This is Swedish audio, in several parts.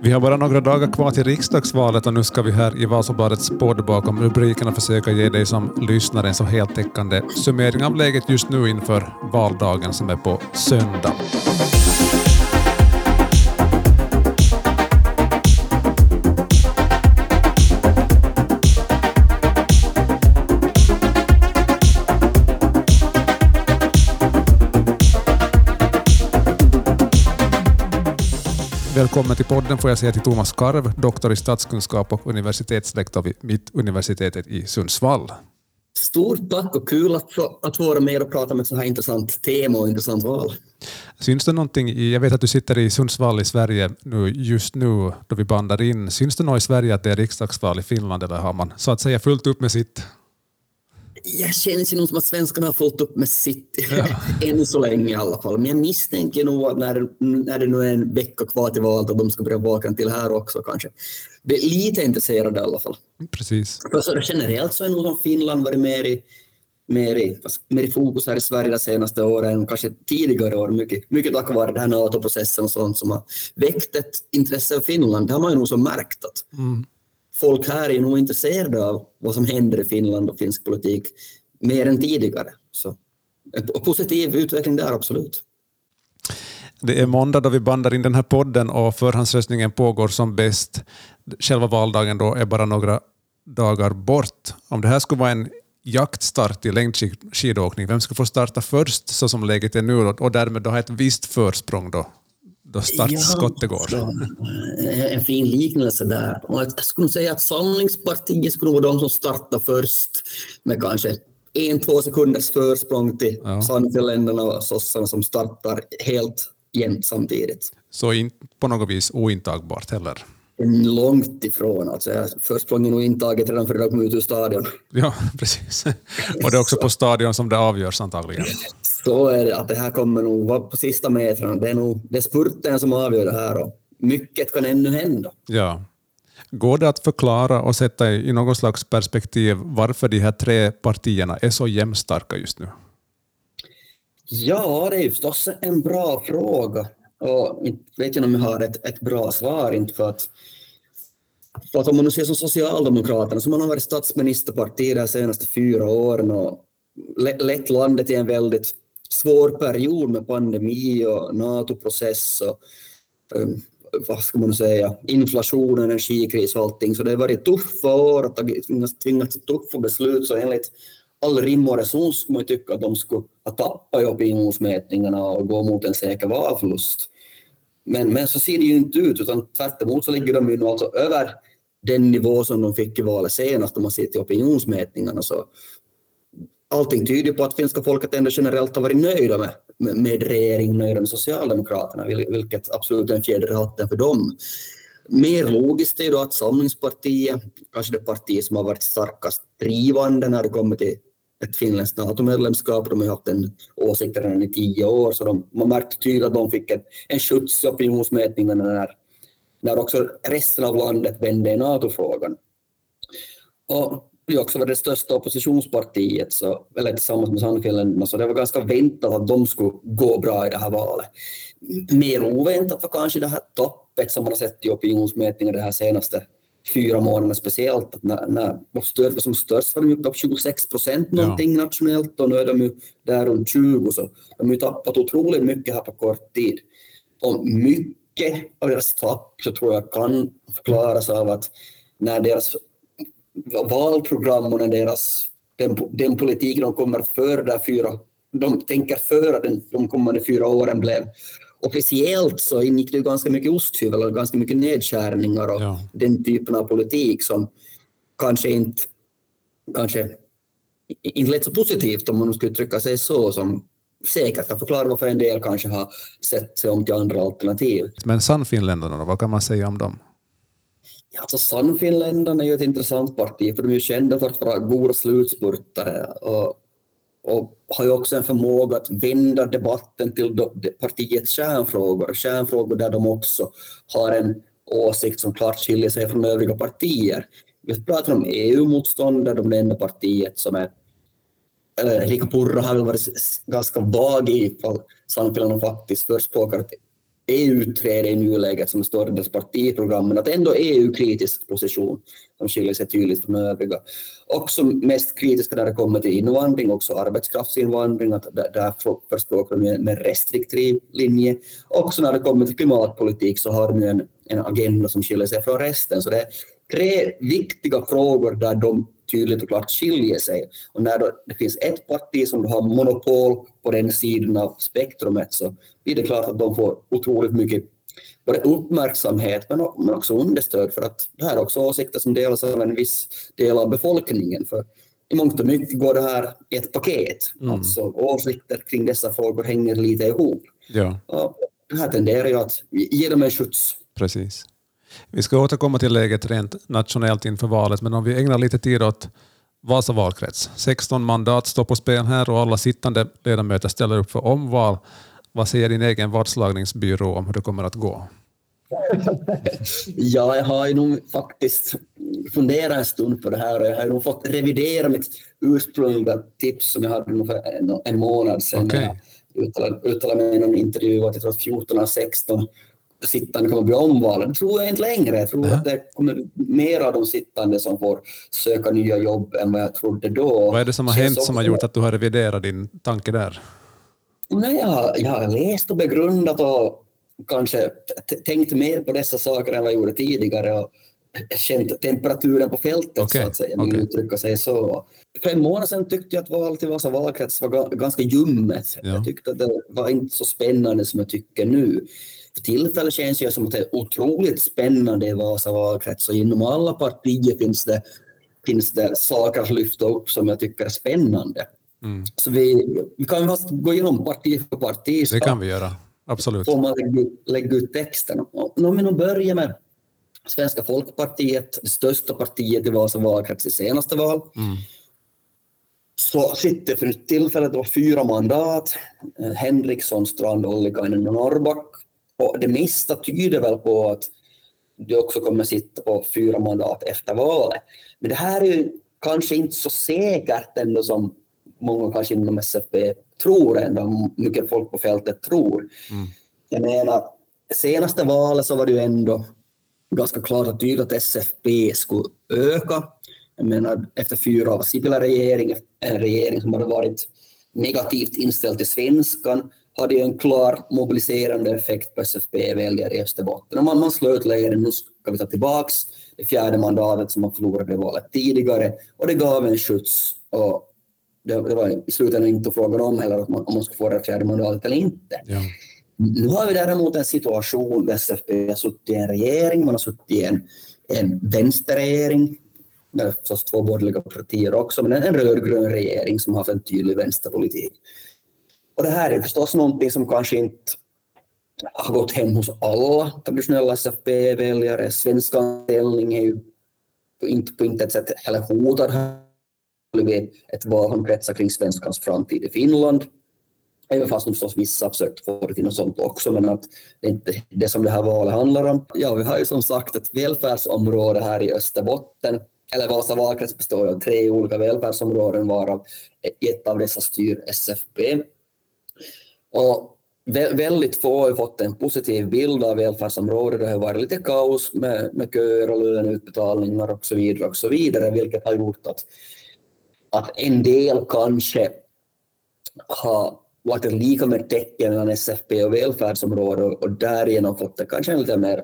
Vi har bara några dagar kvar till riksdagsvalet och nu ska vi här i Vasabladets podd bakom rubrikerna försöka ge dig som lyssnare en så heltäckande summering av läget just nu inför valdagen som är på söndag. Välkommen till podden får jag säga till Thomas Karv, doktor i statskunskap och universitetslektor vid Mittuniversitetet i Sundsvall. Stort tack och kul att att få vara med och prata om ett så här intressant tema och intressant val. Syns det någonting, i, jag vet att du sitter i Sundsvall i Sverige nu, just nu då vi bandar in, syns det något i Sverige att det är riksdagsval i Finland eller har man så att säga fullt upp med sitt? Jag känns ju nog som att svenskarna har fått upp med sitt, ja. än så länge i alla fall. Men jag misstänker nog att när, när det nu är en vecka kvar till valet att de ska börja vakna till här också kanske. Det är lite intresserade i alla fall. Precis. För så generellt så är nog som Finland varit mer i, mer, i, mer i fokus här i Sverige de senaste åren, kanske tidigare år, mycket, mycket tack vare den här NATO-processen och sånt som har väckt ett intresse av Finland. Det har man ju nog så märkt att mm folk här är nog intresserade av vad som händer i Finland och finsk politik mer än tidigare. Så eh, en positiv utveckling där, absolut. Det är måndag då vi bandar in den här podden och förhandsröstningen pågår som bäst. Själva valdagen då är bara några dagar bort. Om det här skulle vara en jaktstart i längdskidåkning, vem skulle få starta först så som läget är nu och därmed då ha ett visst försprång då då startskottet går. En fin liknelse där. Och jag skulle säga att Samlingspartiet skulle vara de som startar först med kanske en, två sekunders försprång till ja. Sannfinländarna och sossarna som startar helt jämnt samtidigt. Så inte på något vis ointagbart heller? Långt ifrån. Alltså, försprånget är nog intaget redan före de kom ut ur stadion. Ja, precis. Och det är också på stadion som det avgörs antagligen. Så är det, att det här kommer nog vara på sista metrarna. Det är nog det är spurten som avgör det här och mycket kan ännu hända. Ja. Går det att förklara och sätta i något slags perspektiv varför de här tre partierna är så jämnstarka just nu? Ja, det är förstås en bra fråga. Och inte vet jag om jag har ett, ett bra svar, inte för att, för att om man nu ser som Socialdemokraterna, man har varit statsministerparti de senaste fyra åren och lett landet i en väldigt svår period med pandemi och NATO-process och um, vad ska man säga, inflation, energikris och allting. Så det har varit tuffa år att tvingas, till tuffa beslut. Så enligt all rim och reson skulle man tycka att de skulle ha tappat i opinionsmätningarna och gå mot en säker valförlust. Men, men så ser det ju inte ut, utan tvärtom så ligger de ju alltså över den nivå som de fick i valet senast om man ser till opinionsmätningarna. Så allting tyder på att finska folket ändå generellt har varit nöjda med, med, med regeringen, nöjda med Socialdemokraterna, vilket absolut är en fjäder i hatten för dem. Mer logiskt är då att Samlingspartiet, kanske det parti som har varit starkast drivande när det kommer till ett finländskt NATO-medlemskap. De har haft en åsikt redan i tio år, så de, man märkte tydligt att de fick en, en skjuts i opinionsmätningarna när, när också resten av landet vände i NATO-frågan. Och ju också var det största oppositionspartiet, så, eller tillsammans med Sannfinländarna, så det var ganska väntat att de skulle gå bra i det här valet. Mer oväntat var kanske det här tappet som man har sett i opinionsmätningar de här senaste fyra månaderna speciellt. Att när, när stöd var som störst var de uppe på 26 procent någonting ja. nationellt och nu är de ju där runt 20 så de har ju tappat otroligt mycket här på kort tid. Och mycket av deras tapp så tror jag kan förklaras av att när deras valprogram och deras, den, den politik de kommer föra där fyra, de tänker föra den, de kommande fyra åren blev officiellt så ingick det ganska mycket osthyvel och ganska mycket nedskärningar och ja. den typen av politik som kanske inte kanske inte lät så positivt om man skulle uttrycka sig så som säkert kan förklara varför en del kanske har sett sig om till andra alternativ. Men Sannfinländarna, vad kan man säga om dem? Alltså Sannfinländarna är ju ett intressant parti, för de är ju kända för att vara goda slutspurtare och, och har ju också en förmåga att vända debatten till partiets kärnfrågor, kärnfrågor där de också har en åsikt som klart skiljer sig från övriga partier. Vi pratar om EU-motstånd, där de är det enda partiet som är eller Purra har väl varit ganska vag i ifall Sannfinländarna faktiskt förespråkar ett EU-utträde i nuläget som står i dess partiprogram, men att ändå EU-kritisk position som skiljer sig tydligt från övriga. Också mest kritiska när det kommer till invandring, också arbetskraftsinvandring, att där förespråkar de en restriktiv linje. Också när det kommer till klimatpolitik så har de en, en agenda som skiljer sig från resten. Så det är tre viktiga frågor där de tydligt och klart skiljer sig. Och när det finns ett parti som har monopol på den sidan av spektrumet så blir det klart att de får otroligt mycket både uppmärksamhet men, också understöd för att det här är också åsikter som delas av en viss del av befolkningen. För i mångt och mycket går det här i ett paket. Mm. Alltså åsikter kring dessa frågor hänger lite ihop. Ja. Och det här tenderar ju att ge dem en skjuts. Precis. Vi ska återkomma till läget rent nationellt inför valet, men om vi ägnar lite tid åt Vasa valkrets. 16 mandat står på spel här och alla sittande ledamöter ställer upp för omval. Vad säger din egen vadslagningsbyrå om hur det kommer att gå? ja, jag har ju nog faktiskt funderat en stund på det här och jag har nog fått revidera mitt ursprungliga tips som jag hade för en, en månad sedan. Okay. Jag uttalade, uttalade mig i någon intervju att jag tror 14 av 16 sittande kommer bli omvalda. Det tror jag inte längre. Jag tror ja. att det kommer mer av de sittande som får söka nya jobb än vad jag trodde då. Vad är det som har hänt som har gjort att du har reviderat din tanke där? Nej, jag, jag har läst och begrundat och kanske tänkt mer på dessa saker än vad jag gjorde tidigare och känt temperaturen på fältet okay. så att säga, okay. uttrycka sig så. För en månad sedan tyckte jag att valet i Vasa valkrets var ganska ljummet. Ja. Jag tyckte att det var inte så spännande som jag tycker nu för tillfället känns det som att det är otroligt spännande i Vasa valkrets och inom alla partier finns det, finns det saker att lyfta upp som jag tycker är spännande. Mm. Så vi, vi kan fast gå igenom parti för parti. Det kan vi göra, absolut. Får man lägga, lägga ut texten. Om vi nu börjar med Svenska folkpartiet, det största partiet i Vasa valkrets i senaste val. Mm. Så sitter för tillfället då fyra mandat. Henriksson, Strand, Ollikainen och Norrback. Och det mesta tyder väl på att du också kommer sitta på fyra mandat efter valet. Men det här är ju kanske inte så säkert ändå som många kanske inom SFP tror ändå, mycket folk på fältet tror. Mm. Jag menar, senaste valet så var det ju ändå ganska klart och tydligt att SFP skulle öka. Jag menar, efter fyra år av Sipilä-regering, en regering som hade varit negativt inställd till svenskan, hade ju en klar mobiliserande effekt på SFP-väljare i Österbotten. Man, man slöt lägren, nu ska vi ta tillbaks det fjärde mandatet som man förlorade i valet tidigare och det gav en skjuts. Och det, det var i slutändan inte frågan om heller om man, om man skulle få det fjärde mandatet eller inte. Ja. Nu har vi däremot en situation där SFP har suttit i en regering, man har suttit i en, en vänsterregering, med förstås två borgerliga partier också, men en rödgrön regering som har haft en tydlig vänsterpolitik. Och det här är förstås någonting som kanske inte har gått hem hos alla traditionella SFP-väljare. Svenskans ställning är ju inte på intet sätt heller hotad. Det blivit ett val som kretsar kring svenskans framtid i Finland. Även fast förstås vissa har försökt få det till något sånt också, men att det är inte det som det här valet handlar om. Ja, vi har ju som sagt ett välfärdsområde här i Österbotten. Eller Vasa valkrets består av tre olika välfärdsområden, varav ett av dessa styr SFP. Och väldigt få har fått en positiv bild av välfärdsområdet. Det har varit lite kaos med, med köer och löneutbetalningar och så vidare, och så vidare vilket har gjort att, att en del kanske har varit lika med tecken mellan SFP och välfärdsområdet och därigenom fått kanske en lite mer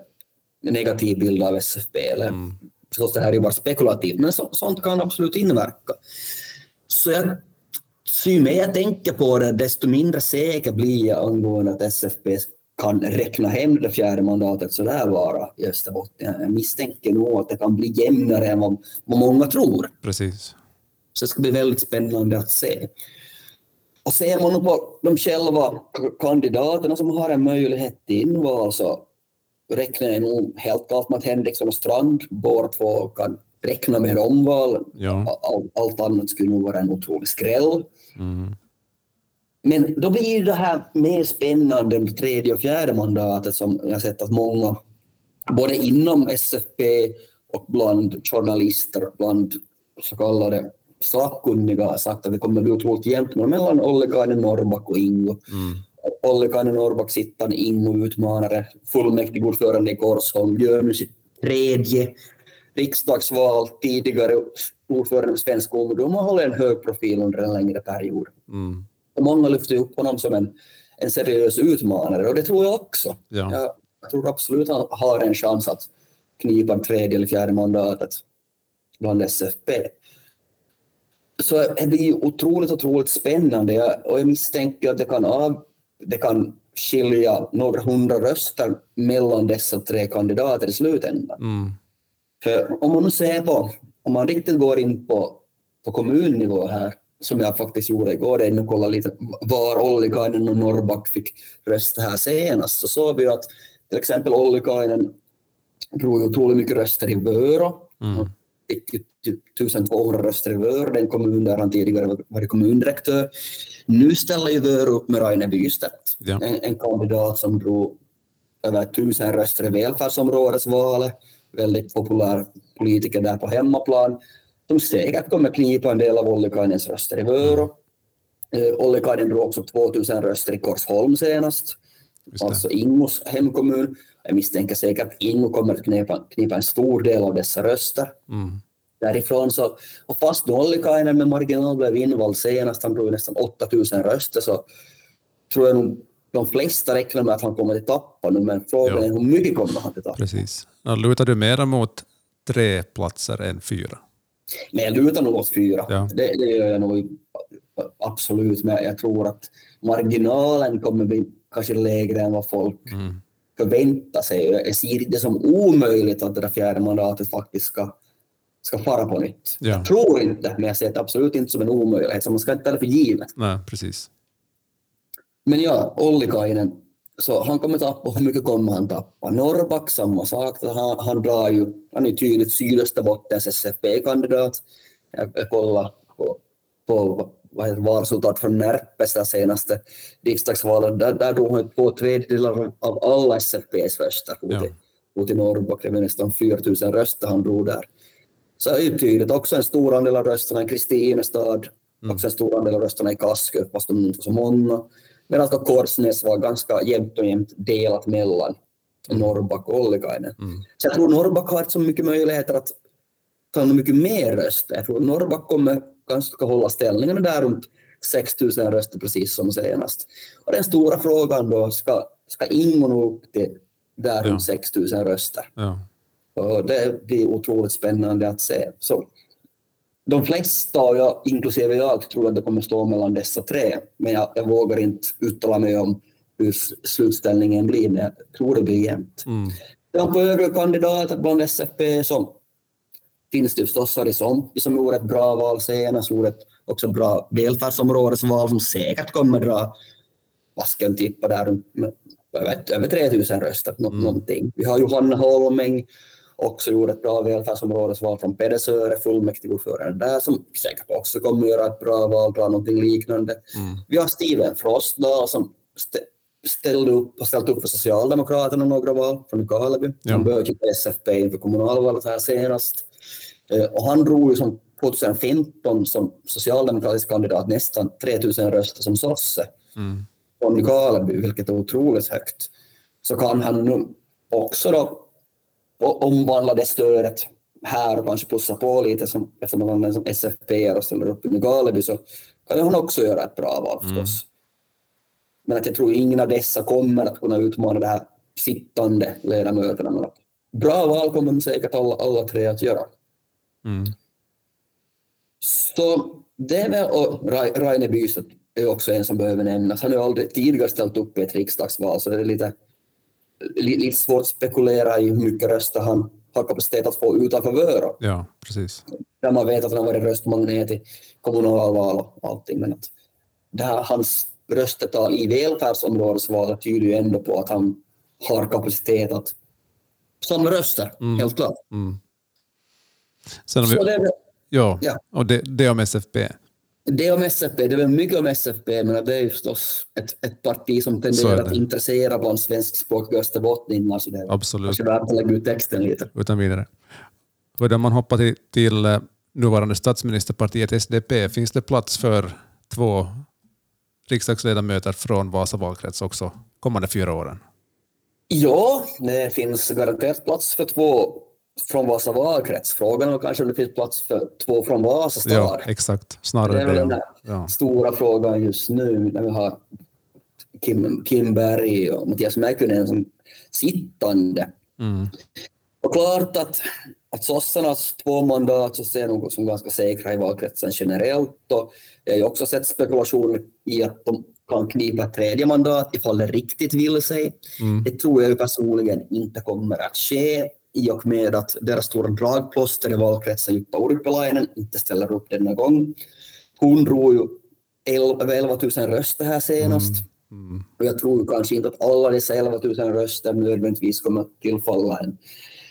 negativ bild av SFP. Eller, mm. Förstås, det här är ju bara spekulativt, men så, sånt kan absolut inverka. Så jag ju mer jag tänker på det, desto mindre säker blir jag angående att SFP kan räkna hem det fjärde mandatet så där vara i Österbotten. Jag misstänker nog att det kan bli jämnare än vad, vad många tror. Precis. Så det ska bli väldigt spännande att se. Och ser man på de själva kandidaterna som har en möjlighet till inval så räknar jag nog helt klart med att Henriksson och Strand båda två kan räkna med omval. Ja. All, allt annat skulle nog vara en otrolig skräll. Mm. Men då blir det här mer spännande det tredje och fjärde mandatet som jag sett att många, både inom SFP och bland journalister, bland så kallade sakkunniga har sagt att det kommer bli otroligt jämnt mellan Ollikainen, Norrback och Ingo. Mm. Ollikainen Norrback sittande Ingo utmanare, fullmäktigeordförande i Korsholm, gör nu sitt tredje riksdagsval, tidigare ordförande för Svensk Ungdom och håller en hög profil under en längre period. Mm. Och många lyfter upp honom som en, en seriös utmanare och det tror jag också. Ja. Jag, jag tror absolut han har en chans att knipa tredje eller fjärde mandatet bland SFP. Så det blir otroligt, otroligt spännande och jag misstänker att det kan, av, det kan skilja några hundra röster mellan dessa tre kandidater i slutändan. Mm. För om man nu ser på, om man riktigt går in på, på kommunnivå här, som jag faktiskt gjorde igår, det är att kolla lite var Ollikainen och Norrback fick rösta här senast, så såg vi att till exempel Ollikainen drog otroligt mycket röster i Vörå. Mm. Fick ju typ 1200 röster i Vörå, den kommun där han tidigare var- varit kommundirektör. Nu ställer ju Vörå upp med Raine Bystedt, Ja. en, en kandidat som drog över 1000 röster i välfärdsområdesvalet, väldigt populär politiker där på hemmaplan, som säkert kommer knipa en del av Ollikainens röster i Vörå. Eh, Ollikainen drog också 2000 röster i Korsholm senast, alltså Ingos hemkommun. Jag misstänker säkert att Ingo kommer att knipa, knipa en stor del av dessa röster. Mm. Därifrån så, och fast Ollikainen med marginal blev invald senast, han drog nästan 8000 röster, så tror jag nog de flesta räknar med att han kommer att tappa nu, men frågan är hur mycket kommer han att tappa? Precis. Ja, Lutar du mera mot tre platser än fyra? Men jag lutar nog åt fyra. Ja. Det, det gör jag nog absolut, men jag tror att marginalen kommer bli kanske lägre än vad folk Mm. förväntar sig. Jag ser det som omöjligt att det där fjärde mandatet faktiskt ska, ska fara på nytt. Ja. Jag tror inte, men jag ser det absolut inte som en omöjlighet, så man ska inte ta det för givet. Nej, precis. Men ja, Ollikainen, så han kommer tappa, hur mycket kommer han tappa? Norrback, samma sak, han, han drar ju, han är tydligt Sydösterbottens SFP-kandidat. Jag, kollar på, på valresultat från Närpes senaste riksdagsvalet, där, där drog han två tredjedelar av alla SFPs röster Ja. i- mot i Norrback, det var nästan 4 000 röster han drog där. Så det är ju tydligt, också en stor andel av rösterna i Kristinestad, också en stor andel av rösterna i Kaskö, fast de inte var så många. Medan då Korsnäs var ganska jämnt och jämnt delat mellan Norrback och Ollikainen. Mm. Så jag tror Norrback har så mycket möjligheter att ta mycket mer röster. Jag tror Norrback kommer ganska hålla ställningarna där runt 6 000 röster precis som senast. Och den stora frågan då, ska, ska Ingo nå upp till där Ja. runt 6 000 röster? Ja. Och det blir otroligt spännande att se. Så de flesta, och jag, inklusive jag, tror att det kommer stå mellan dessa tre. Men jag, jag vågar inte uttala mig om hur slutställningen blir, men jag tror det blir jämnt. Mm. Ja, på övriga kandidater bland SFP så finns det förstås Horisont som gjorde ett bra val senast, gjorde ett också bra välfärdsområdesval som säkert kommer dra, vad ska jag tippa där, runt, jag vet, över 3000 röster, nå- Mm. någonting. Vi har Johanna Holmeng, också gjorde ett bra välfärdsområdesval från Pedersöre, fullmäktigeordförande där, som säkert också kommer göra ett bra val, dra någonting liknande. Mm. Vi har Steven Frostdahl som stä- ställde upp och ställt upp för Socialdemokraterna några val från Nykarleby. Ja. Han började till SFP inför kommunalvalet här senast. Eh, Och han drog ju som 2015 som socialdemokratisk kandidat nästan 3000 röster som sosse Mm. från Nykarleby, vilket är otroligt högt. Så kan han nu också då omvandla det stödet här och kanske pussa på lite som, eftersom han är som SFP och ställer upp i Nykarleby så kan han också göra ett bra val förstås. Men att jag tror ingen av dessa kommer att kunna utmana de här sittande ledamöterna. Men bra val kommer de säkert alla, alla tre att göra. Mm. Så det väl, och Ra- Raine Bystedt är också en som behöver nämnas. Han har aldrig tidigare ställt upp i ett riksdagsval så det är lite, li- lite svårt att spekulera i hur mycket röster han har kapacitet att få utanför Vörå. Ja, precis. Där man vet att han har varit röstmagnet i kommunalval och allting. Men att det här, hans röstetal i välfärdsområdesvalet tyder ju ändå på att han har kapacitet att samla röster, Mm. helt klart. Mm. Sen vi, det ja, ja. och det, det om SFP. Det om SFP, det är mycket om SFP, men det är ju förstås ett, ett parti som tenderar det. att intressera bland svenskspråkiga österbottningar, så det är Absolut, kanske värt att lägga ut texten lite. utan vidare. För om man hoppar till, till eh, nuvarande statsministerpartiet SDP, finns det plats för två riksdagsledamöter från Vasa valkrets också kommande fyra åren? Ja, det finns garanterat plats för två från Vasa valkrets. Frågan är kanske om det finns plats för två från Vasa stad. Ja, exakt. Snarare det är väl den där Ja. stora frågan just nu när vi har Kim, Kim Berg och Mattias Mäkynen som sittande. Mm. Och klart att, att sossarnas två mandat så ser jag nog som ganska säkra i valkretsen generellt. Och jag har ju också sett spekulationer i att de kan knipa ett tredje mandat ifall det riktigt vill sig. Mm. Det tror jag personligen inte kommer att ske i och med att deras stora dragplåster i valkretsen Jutta Urpilainen inte ställer upp denna gång. Hon drog ju 11 11 000 röster här senast. Mm. Och jag tror kanske inte att alla dessa 11 000 röster nödvändigtvis kommer att tillfalla en,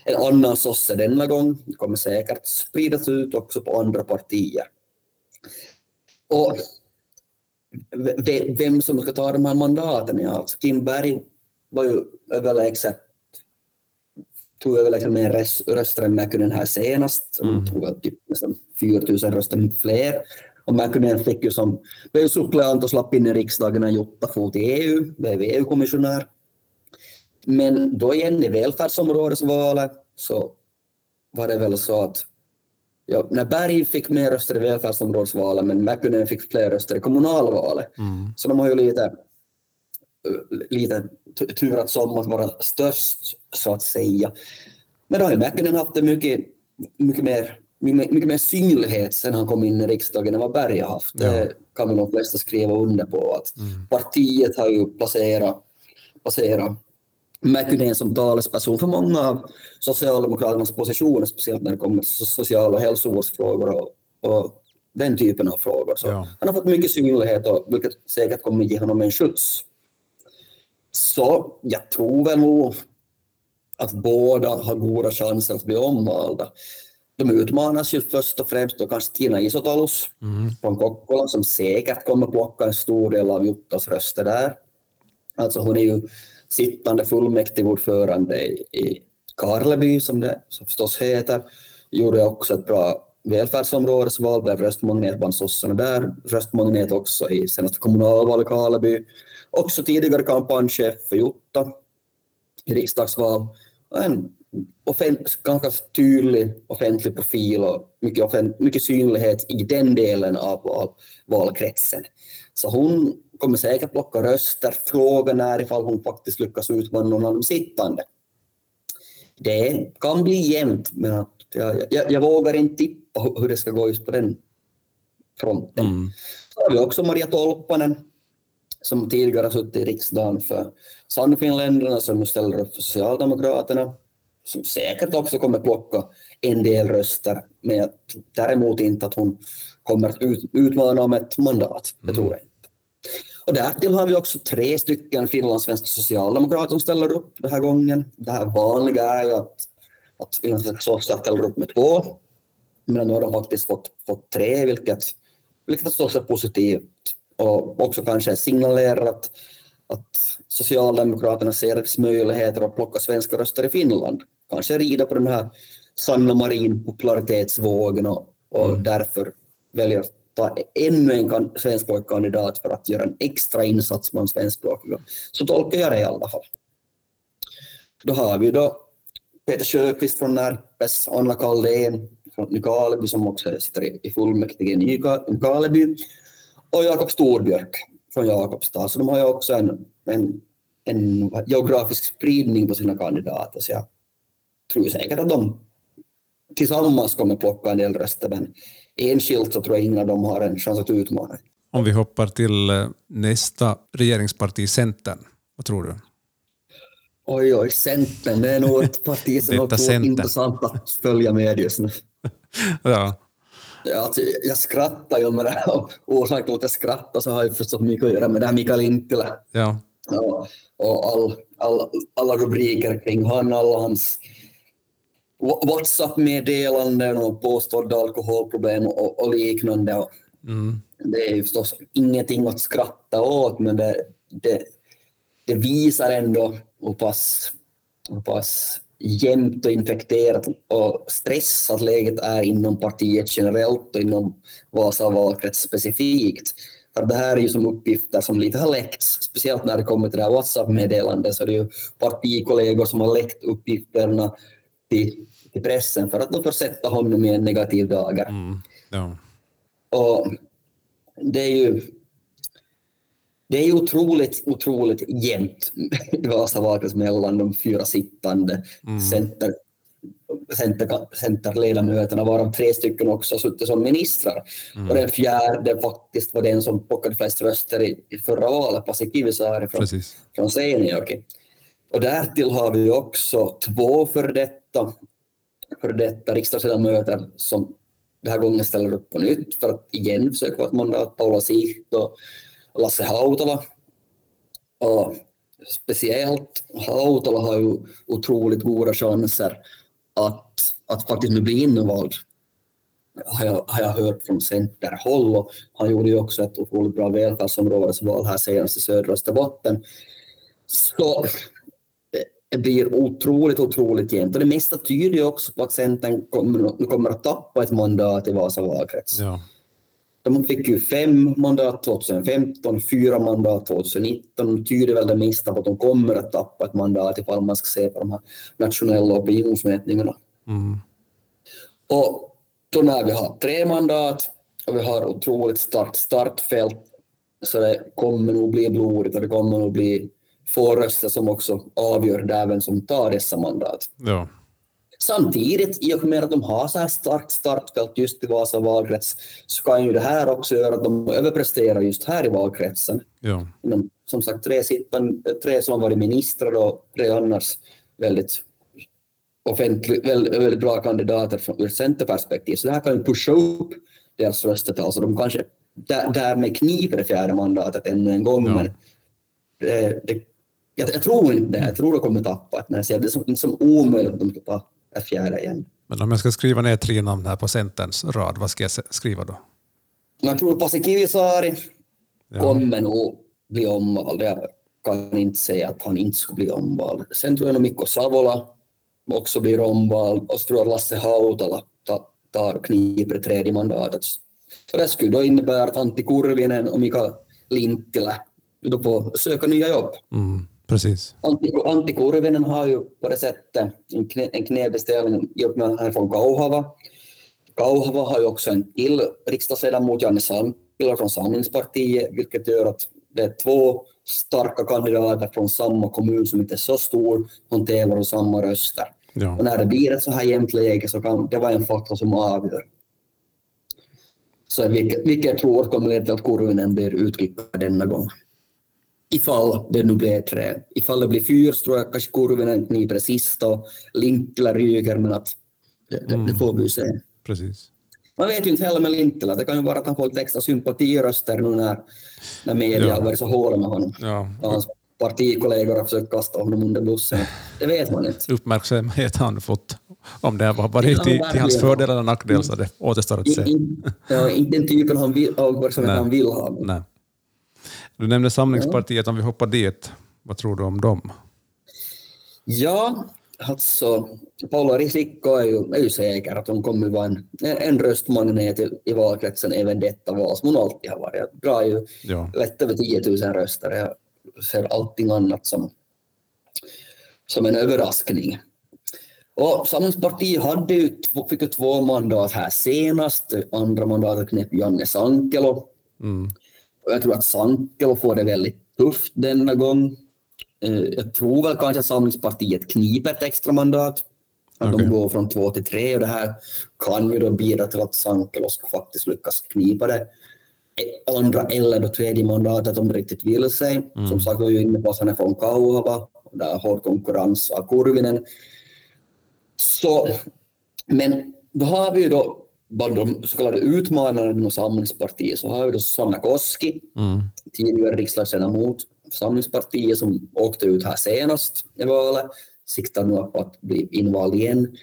en annan sosse denna gång. Det kommer säkert spridas ut också på andra partier. Och vem som ska ta de här mandaten, ja, Kim Berg var ju överlägset tog överlägset mer röst- röster än Mäkynen här senast. Hon Mm. tog väl typ nästan 4 000 röster fler. Och Mäkynen fick ju som, blev suppleant och slapp in i riksdagen när Jutta for till EU, blev EU-kommissionär. Men då igen i välfärdsområdesvalet så var det väl så att ja, när Berg fick mer röster i välfärdsområdesvalet men Mäkynen fick fler röster i kommunalvalet. Mm. Så de har ju lite, lite tu- turats om att vara störst så att säga. Men då har ju Mäkinen haft en mycket, mycket, mer, mycket, mer synlighet sen han kom in i riksdagen än vad Berg har haft. Ja. Det kan väl de flesta skriva under på. Att Mm. Partiet har ju placerat, placerat Mäkinen som talesperson för många av Socialdemokraternas positioner, speciellt när det kommer till so- social och hälsovårdsfrågor och, och den typen av frågor. Så Ja. han har fått mycket synlighet, och, vilket säkert kommer ge honom en skjuts. Så jag tror väl nog att båda har goda chanser att bli omvalda. De utmanas ju först och främst då kanske Tina Isotalus Mm. från Kokkola som säkert kommer plocka en stor del av Juttas röster där. Alltså hon är ju sittande fullmäktigeordförande i, i Karleby som det som förstås heter. Gjorde också ett bra välfärdsområdesval, blev röstmagnet bland sossarna där. Röstmagnet också i senaste kommunalvalet i Karleby. Också tidigare kampanjchef för Jutta i riksdagsval. En ganska tydlig offentlig profil och mycket, offent, mycket synlighet i den delen av val, valkretsen. Så hon kommer säkert plocka röster. Frågan är ifall hon faktiskt lyckas utmana någon av de sittande. Det kan bli jämnt, men jag, jag, jag vågar inte tippa hur det ska gå just på den fronten. Mm. Så har vi också Maria Tolppanen som tidigare suttit i riksdagen för Sannfinländarna som nu ställer upp för Socialdemokraterna som säkert också kommer plocka en del röster men jag tror däremot inte att hon kommer att ut, utmana om ett mandat. Det tror jag inte. Och därtill har vi också tre stycken finlandssvenska socialdemokrater som ställer upp den här gången. Det här vanliga är ju att, att finlandssvenska ställer upp med två. Men nu har de faktiskt fått, fått tre, vilket, vilket förstås är positivt och också kanske signalerar att, att Socialdemokraterna ser möjligheter att plocka svenska röster i Finland. Kanske rida på den här Sanna Marin popularitetsvågen och, och Mm. därför väljer att ta ännu en svenskspråkig kandidat för att göra en extra insats bland svenskspråkiga. Så tolkar jag det i alla fall. Då har vi då Peter Sjöqvist från Närpes, Anna Kaldén från Nykarleby som också sitter i- fullmäktige i Nyka- Nykarleby och Jakob Storbjörk från Jakobstad. Så de har ju också en, en, en geografisk spridning på sina kandidater. Så jag tror säkert att de tillsammans kommer plocka en del röster, men enskilt så tror jag ingen av dem har en chans att utmana. Om vi hoppar till eh, nästa regeringsparti, Centern. Vad tror du? Oj, oj, Centern, det är nog ett parti som är intressant att följa med just nu. Ja. Alltså, jag skrattar ju med det här och orsaken till att jag skrattar så har ju förstås mycket att göra med det här Mikael Lintilä. ja. Ja, och all, all, alla rubriker kring han, alla hans Wha- WhatsApp-meddelanden och påstådda alkoholproblem och, och liknande. Och Mm. det är ju förstås ingenting att skratta åt, men det, det, det visar ändå hur pass, hur pass jämnt och infekterat och stressat läget är inom partiet generellt och inom Vasa valkrets specifikt. För det här är ju som uppgifter som lite har läckts, speciellt när det kommer till det här WhatsApp-meddelandet, så det är ju partikollegor som har läckt uppgifterna till, till pressen för att de får sätta honom i en negativ dager. Mm. Ja. Och det är ju det är otroligt, otroligt jämnt i Vasavaakras mellan de fyra sittande Mm. center, center, centerledamöterna, varav tre stycken också har suttit som ministrar. Mm. Och den fjärde faktiskt var den som plockade flest röster i, i förra valet, Pasi Kivisaari från, Precis. från Seinäjoki. Och därtill har vi också två för detta, för detta riksdagsledamöter som den här gången ställer upp på nytt för att igen försöka få ett mandat, Paula Siht och Lasse Hautala. Och speciellt Hautala har ju otroligt goda chanser att, att faktiskt nu bli invald. Har jag, har jag hört från Centerhåll och han gjorde ju också ett otroligt bra välfärdsområdesval här senast i södra Österbotten. Så det blir otroligt, otroligt jämnt. Och det mesta tyder ju också på att Centern kommer, kommer att tappa ett mandat i Vasa valkrets. Ja. De fick ju fem mandat 2015, fyra mandat 2019. Det tyder väl det mesta på att de kommer att tappa ett mandat ifall man ska se på de här nationella opinionsmätningarna. Mm. Och då när vi har tre mandat och vi har otroligt starkt startfält så det kommer nog bli blodigt och det kommer nog bli få röster som också avgör där vem som tar dessa mandat. Ja. Samtidigt, i och med att de har så här starkt startfält just i Vasa valkrets, så kan ju det här också göra att de överpresterar just här i valkretsen. Ja. Men som sagt, tre, sittande, tre som har varit ministrar och tre annars väldigt, offentlig, väldigt, väldigt bra kandidater från ur centerperspektiv. Så det här kan ju pusha upp deras röstetal, så de kanske där, därmed kniper det fjärde mandatet ännu en gång. Ja. Men det, det, jag, jag tror inte det. Jag tror de kommer tappa. Men jag ser det som, som omöjligt att de ska ta ett fjärde igen. Men om jag ska skriva ner tre namn här på Centerns rad, vad ska jag skriva då? Jag tror Pasi Kivisaari Ja. kommer nog bli omvald. Jag kan inte säga att han inte skulle bli omvald. Sen tror jag nog Mikko Savola också blir omvald och så tror jag Lasse Hautala ta- tar kniper tredje mandatet. Så det skulle då innebära att Antti Kurvinen och Mika Lintilä då får söka nya jobb. Mm. Precis. Antti, Kurvinen har ju på det sättet en, knä, en knäbeställning i och med att han är från Kauhava. Kauhava har ju också en till riksdagsledamot, Janne Sankila från Samlingspartiet, vilket gör att det är två starka kandidater från samma kommun som inte är så stor, som tävlar om samma röster. Ja. Och när det blir ett så här jämnt läge så kan det vara en faktor som avgör. Så vilket, vilket jag tror kommer leda till att Kurvinen blir utkickad denna gång. Ifall det nu blir tre. Ifall det blir fyra så tror jag kanske Kurvinen kniper det sista och Lintilä ryker, men att det, det, det får vi ju se. Precis. Man vet ju inte heller med Lintilä, det kan ju vara att han får lite extra sympatiröster nu när, när media Ja. har varit så hårda med honom. Ja. Och hans partikollegor har försökt kasta honom under bussen. Det vet man inte. Uppmärksamhet han fått. Om det har varit Ja, till, till hans fördel eller nackdel så det återstår att se. Ja, inte den typen han vill, av verksamhet han vill ha. Nej. Du nämnde Samlingspartiet, om vi hoppar dit. Vad tror du om dem? Ja, alltså Paula Risikko är ju, är ju säker att hon kommer vara en, en röstmagnet i, i valkretsen även detta val som hon alltid har varit. Drar ju Ja. lätt över 10 000 röster. Jag ser allting annat som, som en överraskning. Och Samlingspartiet hade ju, fick ju två mandat här senast. Andra mandatet knep Janne Sankelo. Mm. Jag tror att Sankelo får det väldigt tufft denna gång. Eh, Jag tror väl kanske att Samlingspartiet kniper ett extra mandat. Att Okej. de går från två till tre och det här kan ju då bidra till att Sankelo ska faktiskt lyckas knipa det andra eller då tredje mandatet om det riktigt vill sig. Som sagt var ju inne på att han är från Kauhava, där är hård konkurrens av Kurvinen. Så, men då har vi ju då bland de så kallade utmanarna inom Samlingspartiet så har vi då Sanna Koski, Mm. tidigare riksdagsledamot för Samlingspartiet som åkte ut här senast i valet, siktar nu på att bli invald igen.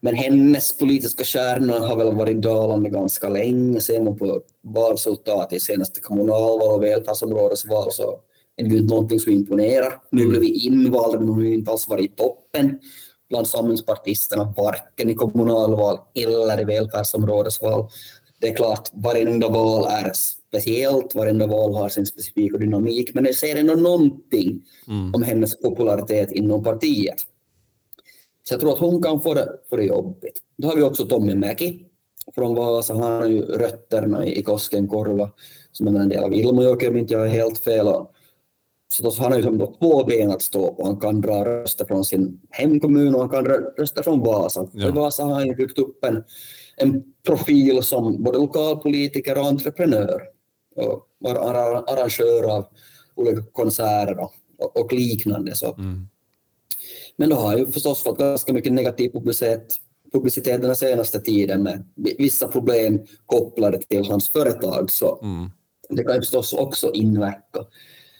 Men hennes politiska stjärna har väl varit dalande ganska länge. Ser man på valresultatet i senaste kommunalval och välfärdsområdesval så är det ju inte någonting som imponerar. Nu blev vi invalda men hon har ju inte alls varit i toppen bland samlingspartisterna, varken i kommunalval eller i välfärdsområdesval. Det är klart, varenda val är speciellt, varenda val har sin specifika dynamik, men det säger ändå någonting mm. om hennes popularitet inom partiet. Så jag tror att hon kan få det, få det jobbigt. Då har vi också Tommy Mäki från Vasa. Han har ju rötterna i Koskenkorva som är en del av Ilmajoki om inte jag är helt fel. Så han har ju som två ben att stå på. Han kan dra röster från sin hemkommun och han kan röster från Vasa. Ja. I Vasa har han byggt upp en, en profil som både lokalpolitiker och entreprenör och arrangör av olika konserter och, och liknande. Så. Mm. Men då har han ju förstås fått ganska mycket negativ publicitet, publicitet den senaste tiden med vissa problem kopplade till hans företag. Så mm. det kan ju förstås också inverka.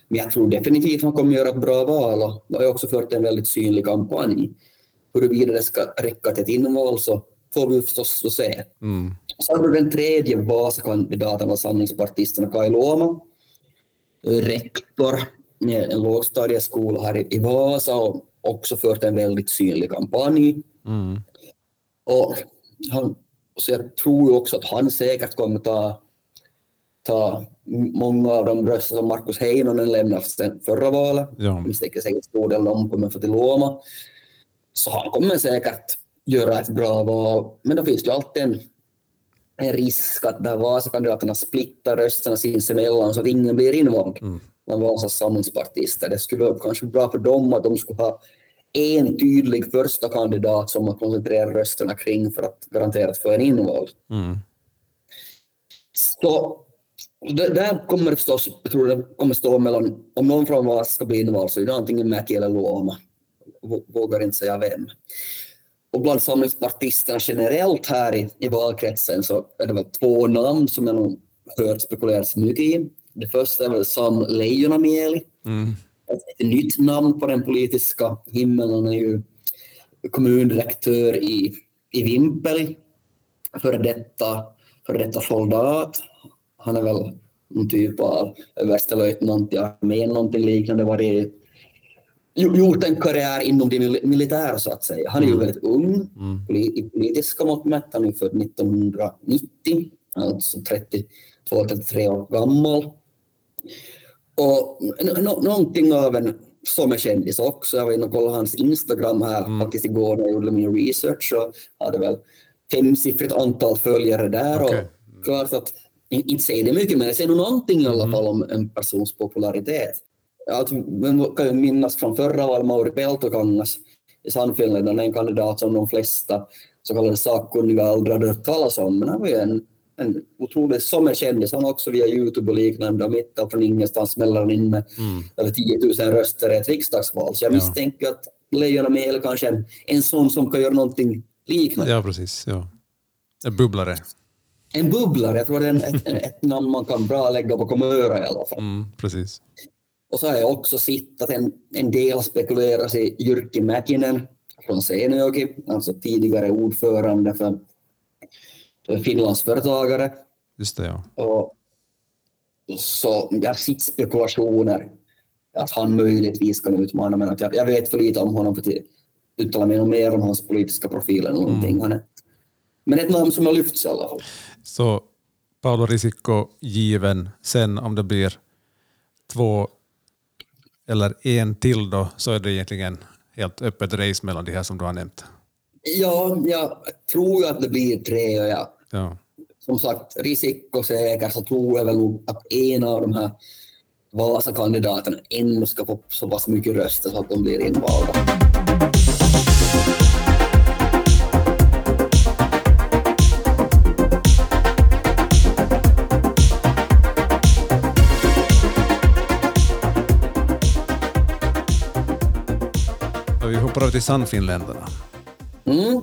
Men jag tror definitivt han kommer göra ett bra val och har också fört en väldigt synlig kampanj. Huruvida det ska räcka till ett inval så får vi förstås se. Mm. Så har du den tredje Vasakandidaten var samlingspartisten Kaj Luoma, rektor i en lågstadieskola här i Vasa och också fört en väldigt synlig kampanj. Mm. Och han, så jag tror också att han säkert kommer ta, ta många av de röster som Markus Heinonen lämnade sen förra valet. Ja. Jag misstänker säkert stor del dem kommer få till Luoma. Så han kommer säkert göra ett bra val. Men då finns det ju alltid en, en risk att där Vasakandidaterna splittar rösterna sinsemellan så att ingen blir invald mm. bland Vasas samlingspartister. Det skulle vara kanske bra för dem att de skulle ha en tydlig första kandidat som man koncentrerar rösterna kring för att garanterat få en invald. Mm. Så där kommer det förstås, jag tror det kommer stå mellan, om någon från Vasa ska bli invald så är det antingen Mäki eller Luoma. Vågar inte säga vem. Och bland samlingspartisterna generellt här i, i valkretsen så är det väl två namn som jag nog hört spekuleras mycket i. Det första är väl Sam Leijonamieli. Mm. Ett, nytt namn på den politiska himlen. Han är ju kommundirektör i, i Vimpeli, före detta, före detta soldat. Han är väl någon typ av överstelöjtnant i armén, någonting liknande, varit gjort en karriär inom det militära så att säga. Han är ju mm. väldigt ung mm. i politiska mått mätt. Han är född 1990, alltså 32-33 år gammal. Och någonting av en sommarkändis också. Jag var inne och kollade hans Instagram här mm. faktiskt igår när jag gjorde min research och hade väl femsiffrigt antal följare där. Okay. Och klart att, inte säger det mycket, men det säger någonting i alla mm. fall om en persons popularitet. Alltså, man kan ju minnas från förra valet Mauri Peltokangas i Sannfinländarna, en kandidat som de flesta så kallade sakkunniga aldrig hade hört talas om, men han var ju en, en otrolig sommarkändis. Han också via Youtube och liknande och mitt från ingenstans smäller han in med mm. över 10 000 röster i ett riksdagsval. Så jag ja. misstänker att Leijona kanske är en sån som kan göra någonting liknande. Ja, precis. Ja. En bubblare. En bubblare, jag tror det är ett, ett namn man kan bra lägga på Komöra i alla fall. Mm, precis. Och så har jag också sett att en, en del spekuleras i Jyrki Mäkinen från Seinäjoki, alltså tidigare ordförande för, för Finlandsföretagare. Just det, ja. Och, så jag har sett spekulationer att han möjligtvis kan utmana, men att jag, jag vet för lite om honom för att uttala mig mer om hans politiska profil än någonting. Mm. men ett namn som har lyfts i alla fall. Så Paolo Risikko given, sen om det blir två eller en till då, så är det egentligen helt öppet race mellan de här som du har nämnt. Ja, jag tror att det blir tre. Och jag, ja. Som sagt, Risikko säker så tror jag väl att en av de här Vasa-kandidaterna ännu ska få så pass mycket röster så att de blir invalda. Hoppar över till Sannfinländarna. Mm.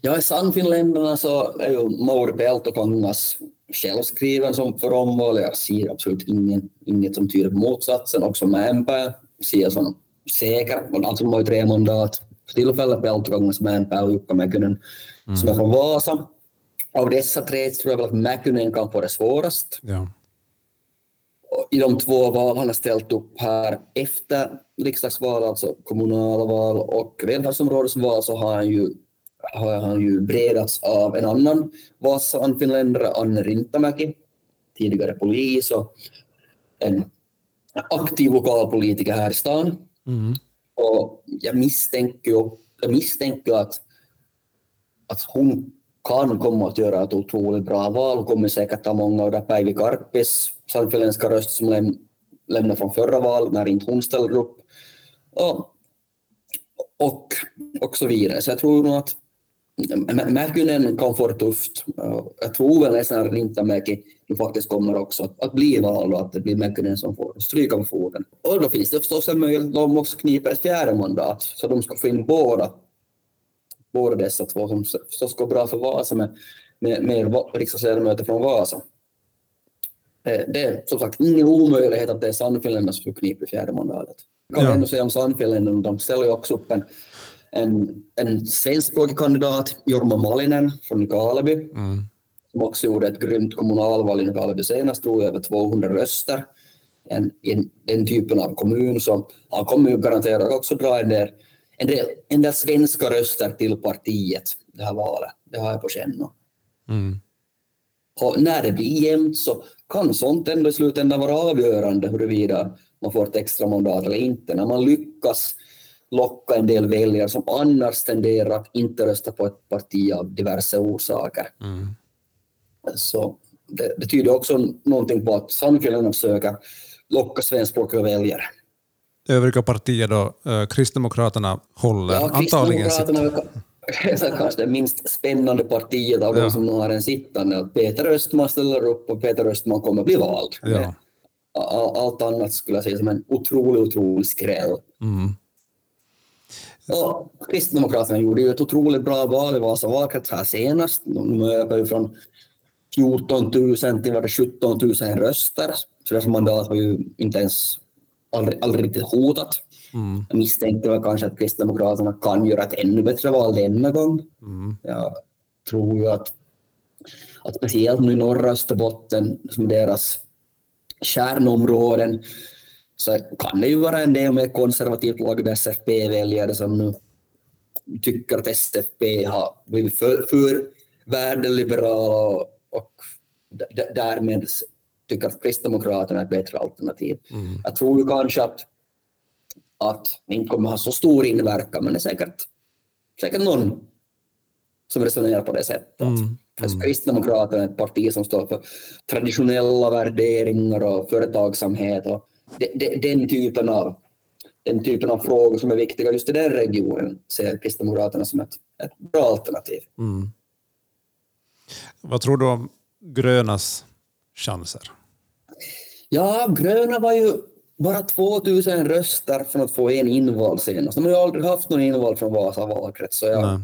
Ja, i Sannfinländarna så är ju Mauri Peltokangas självskriven som för omval. Jag ser absolut ingen, inget som tyder på motsatsen. Också Mäenpää ser jag som säker. Alltså de har ju tre mandat för tillfället. Peltokangas, Mäenpää och Jukka Mäkynen mm. som är från Vasa. Av dessa tre tror jag väl att Mäkynen kan få det svårast. Ja i de två val han har ställt upp här efter riksdagsval, alltså kommunalval och välfärdsområdesval, så har han ju, har han ju bredats av en annan Vasa-finländare, Anne Rintamäki, tidigare polis och en aktiv lokalpolitiker här i stan. Mm. Och jag misstänker, jag misstänker att, att hon kan komma att göra ett otroligt bra val. Hon kommer säkert ha många av Päivi Karppis sannfinländska röst som lämnade från förra valet när inte hon ställer upp. Och, och, och så vidare. Så jag tror nog att Mäkynen kan få det tufft. Jag tror väl nästan att Rintamäki nu faktiskt kommer också att, att bli vald och att det blir Mäkynen som får stryka på foten. Och då finns det förstås en möjlighet att de också kniper ett fjärde mandat så de ska få in båda, båda dessa två som förstås går bra för Vasa med, med, med riksdagsledamöter från Vasa. Eh, Det är som sagt ingen omöjlighet att det är Sannfinländarna som får knipa fjärde mandatet. Kan Ja. ändå säga om Sannfinländarna, de ställer ju också upp en en, en svenskspråkig kandidat, Jorma Malinen från Nykarleby, Mm. som också gjorde ett grymt kommunalval i Nykarleby senast, drog över 200 röster. En, en, den typen av kommun, så han kommer ju garanterat också dra en del, en, del, en del svenska röster till partiet det här valet. Det har jag på känn. Mm. Och när det blir jämnt så kan sånt ändå i slutändan vara avgörande huruvida man får ett extra mandat eller inte. När man lyckas locka en del väljare som annars tenderar att inte rösta på ett parti av diverse orsaker. Mm. Så det, det tyder också någonting på att Sannfinländarna försöker locka svenskspråkiga väljare. Övriga partier då, eh, Kristdemokraterna håller Ja, antagligen sitt. Kanske det minst spännande partiet av Ja. de som nu har en sittande. Peter Östman ställer upp och Peter Östman kommer bli vald. Ja. All- Allt annat skulle jag säga som en otrolig, otrolig skräll. Mm. Ja, Kristdemokraterna gjorde ju ett otroligt bra val i Vasa valkrets här senast. De ökade från 14 000 till var det 17 000 röster. Så deras mandat var ju inte ens aldrig, aldrig riktigt hotat. Mm. Jag misstänkte väl kanske att Kristdemokraterna kan göra ett ännu bättre val denna gång. Mm. Jag tror ju att, att speciellt nu i norra Österbotten, som deras kärnområden, så kan det ju vara en del med konservativt lagda SFP-väljare som nu tycker att SFP har blivit för, för värdeliberala och, därmed tycker att Kristdemokraterna är ett bättre alternativ. Mm. Jag tror ju kanske att, att det inte kommer ha så stor inverkan, men det är säkert, säkert någon som resonerar på det sättet. Mm. Alltså, Kristdemokraterna är ett parti som står för traditionella värderingar och företagsamhet och de, de, den, typen av, den typen av frågor som är viktiga just i den regionen ser Kristdemokraterna som ett, ett bra alternativ. Mm. Vad tror du om grönas chanser? Ja, gröna var ju bara 2000 röster från att få en invald senast. De har ju aldrig haft någon invald från Vasa valkrets. Så jag, Nej.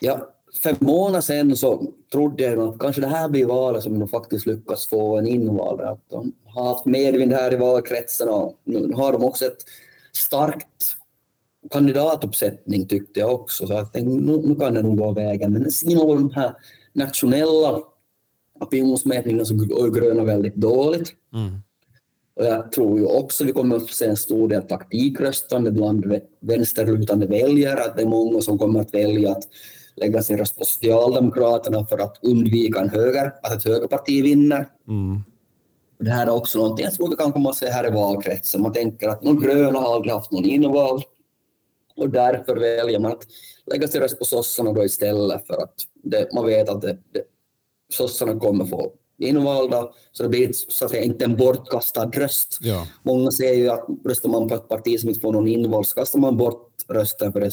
Ja, för en månad sedan så trodde jag att kanske det här blir valet som de faktiskt lyckas få en invald. Att de har haft medvind här i valkretsen och nu har de också ett starkt kandidatuppsättning tyckte jag också. Så jag tänkte, nu, nu kan det nog gå vägen. Men några av de här nationella opinionsmätningarna så går gröna väldigt dåligt. Mm. Och jag tror ju också vi kommer att se en stor del taktikröstande bland vä- vänsterlutande väljare, att det är många som kommer att välja att lägga sin röst på Socialdemokraterna för att undvika en höger, att ett högerparti vinner. Mm. Det här är också någonting jag tror vi kan komma att se här i valkretsen. Man tänker att de gröna har aldrig haft någon invald och därför väljer man att lägga sin röst på sossarna då istället för att det, man vet att det, det, sossarna kommer få invalda så det blir så att säga inte en bortkastad röst. Ja. Många säger ju att röstar man på ett parti som inte får någon invald så kastar man bort rösten för det